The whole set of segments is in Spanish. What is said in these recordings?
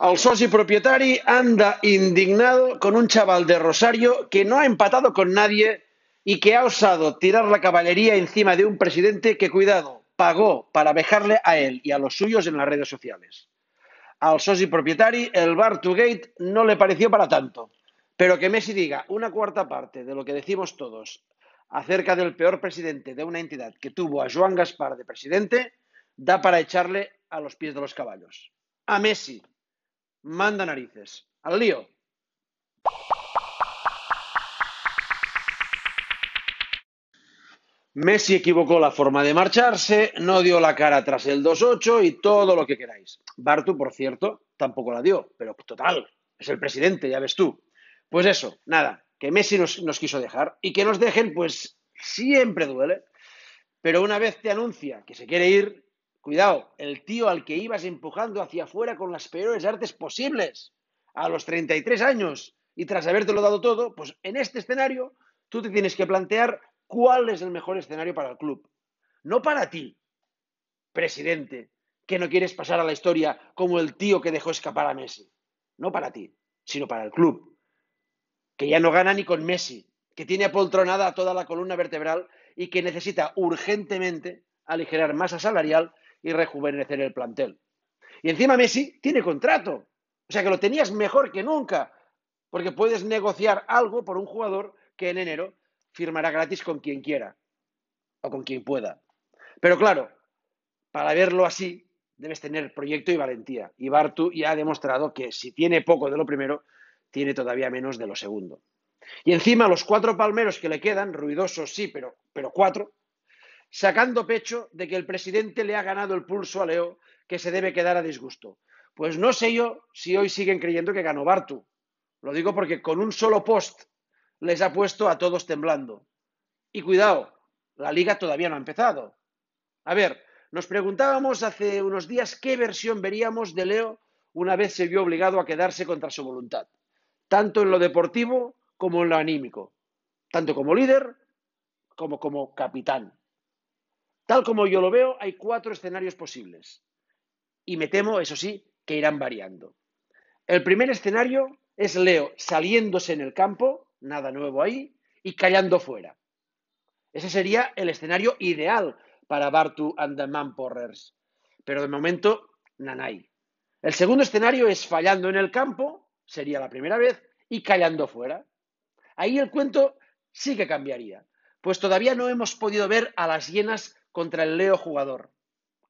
El soci propietari anda indignado con un chaval de Rosario que no ha empatado con nadie y que ha osado tirar la caballería encima de un presidente que, cuidado, pagó para vejarle a él y a los suyos en las redes sociales. Al soci propietari el bar to gate no le pareció para tanto, pero que Messi diga una cuarta parte de lo que decimos todos acerca del peor presidente de una entidad que tuvo a Joan Gaspar de presidente, da para echarle a los pies de los caballos. A Messi, manda narices. Al lío. Messi equivocó la forma de marcharse, no dio la cara tras el 2-8 y todo lo que queráis. Bartu, por cierto, tampoco la dio, pero total, es el presidente, ya ves tú. Pues eso, nada, que Messi nos, quiso dejar y que nos dejen, pues siempre duele. Pero una vez te anuncia que se quiere ir, cuidado, el tío al que ibas empujando hacia afuera con las peores artes posibles, a los 33 años, y tras habértelo dado todo, pues en este escenario tú te tienes que plantear cuál es el mejor escenario para el club. No para ti, presidente, que no quieres pasar a la historia como el tío que dejó escapar a Messi. No para ti, sino para el club, que ya no gana ni con Messi, que tiene apoltronada toda la columna vertebral y que necesita urgentemente aligerar masa salarial y rejuvenecer el plantel. Y encima Messi tiene contrato, o sea que lo tenías mejor que nunca, porque puedes negociar algo por un jugador que en enero firmará gratis con quien quiera o con quien pueda. Pero claro, para verlo así, debes tener proyecto y valentía. Y Bartu ya ha demostrado que si tiene poco de lo primero, tiene todavía menos de lo segundo. Y encima los cuatro palmeros que le quedan, ruidosos sí, pero, pero cuatro, sacando pecho de que el presidente le ha ganado el pulso a Leo, que se debe quedar a disgusto. Pues no sé yo si hoy siguen creyendo que ganó Bartu. Lo digo porque con un solo post les ha puesto a todos temblando. Y cuidado, la liga todavía no ha empezado. A ver, nos preguntábamos hace unos días qué versión veríamos de Leo una vez se vio obligado a quedarse contra su voluntad, tanto en lo deportivo como en lo anímico, tanto como líder como como capitán. Tal como yo lo veo, hay cuatro escenarios posibles. Y me temo, eso sí, que irán variando. El primer escenario es Leo saliéndose en el campo nada nuevo ahí, y callando fuera. Ese sería el escenario ideal para Bartu and the Manporrers. Pero de momento, nanay. El segundo escenario es fallando en el campo, sería la primera vez, y callando fuera. Ahí el cuento sí que cambiaría, pues todavía no hemos podido ver a las hienas contra el Leo jugador.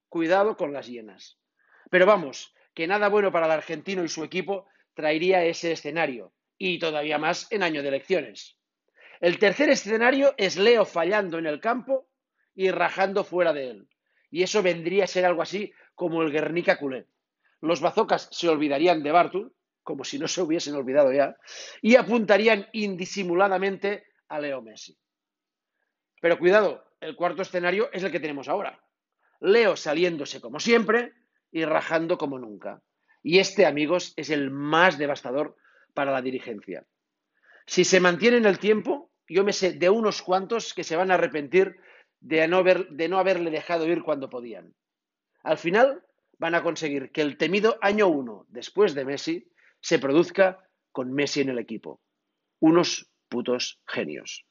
Cuidado con las hienas. Pero vamos, que nada bueno para el argentino y su equipo traería ese escenario, y todavía más en año de elecciones. El tercer escenario es Leo fallando en el campo y rajando fuera de él. Y eso vendría a ser algo así como el Guernica culé. Los bazocas se olvidarían de Bartul, como si no se hubiesen olvidado ya, y apuntarían indisimuladamente a Leo Messi. Pero cuidado, el cuarto escenario es el que tenemos ahora. Leo saliéndose como siempre y rajando como nunca. Y este, amigos, es el más devastador para la dirigencia. Si se mantiene en el tiempo, yo me sé de unos cuantos que se van a arrepentir de no, haberle dejado ir cuando podían. Al final van a conseguir que el temido año uno después de Messi se produzca con Messi en el equipo. Unos putos genios.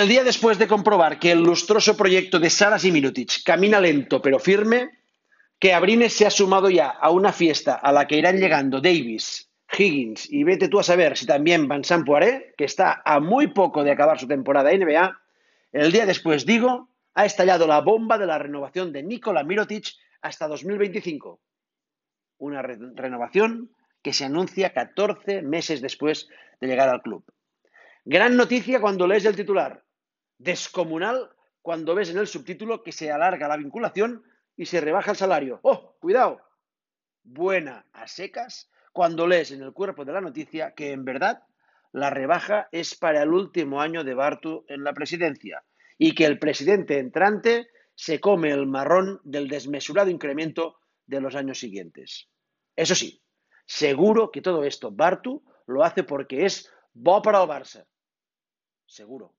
El día después de comprobar que el lustroso proyecto de Saras y Minutic camina lento pero firme, que Abrines se ha sumado ya a una fiesta a la que irán llegando Davis, Higgins y vete tú a saber si también Van Poiré, que está a muy poco de acabar su temporada NBA, el día después, digo, ha estallado la bomba de la renovación de Nikola Mirotic hasta 2025. Una re renovación que se anuncia 14 meses después de llegar al club. Gran noticia cuando lees el titular. Descomunal cuando ves en el subtítulo que se alarga la vinculación y se rebaja el salario. ¡Oh, cuidado! Buena a secas cuando lees en el cuerpo de la noticia que en verdad la rebaja es para el último año de Bartu en la presidencia y que el presidente entrante se come el marrón del desmesurado incremento de los años siguientes. Eso sí, seguro que todo esto Bartu lo hace porque es bo para el Barça. Seguro.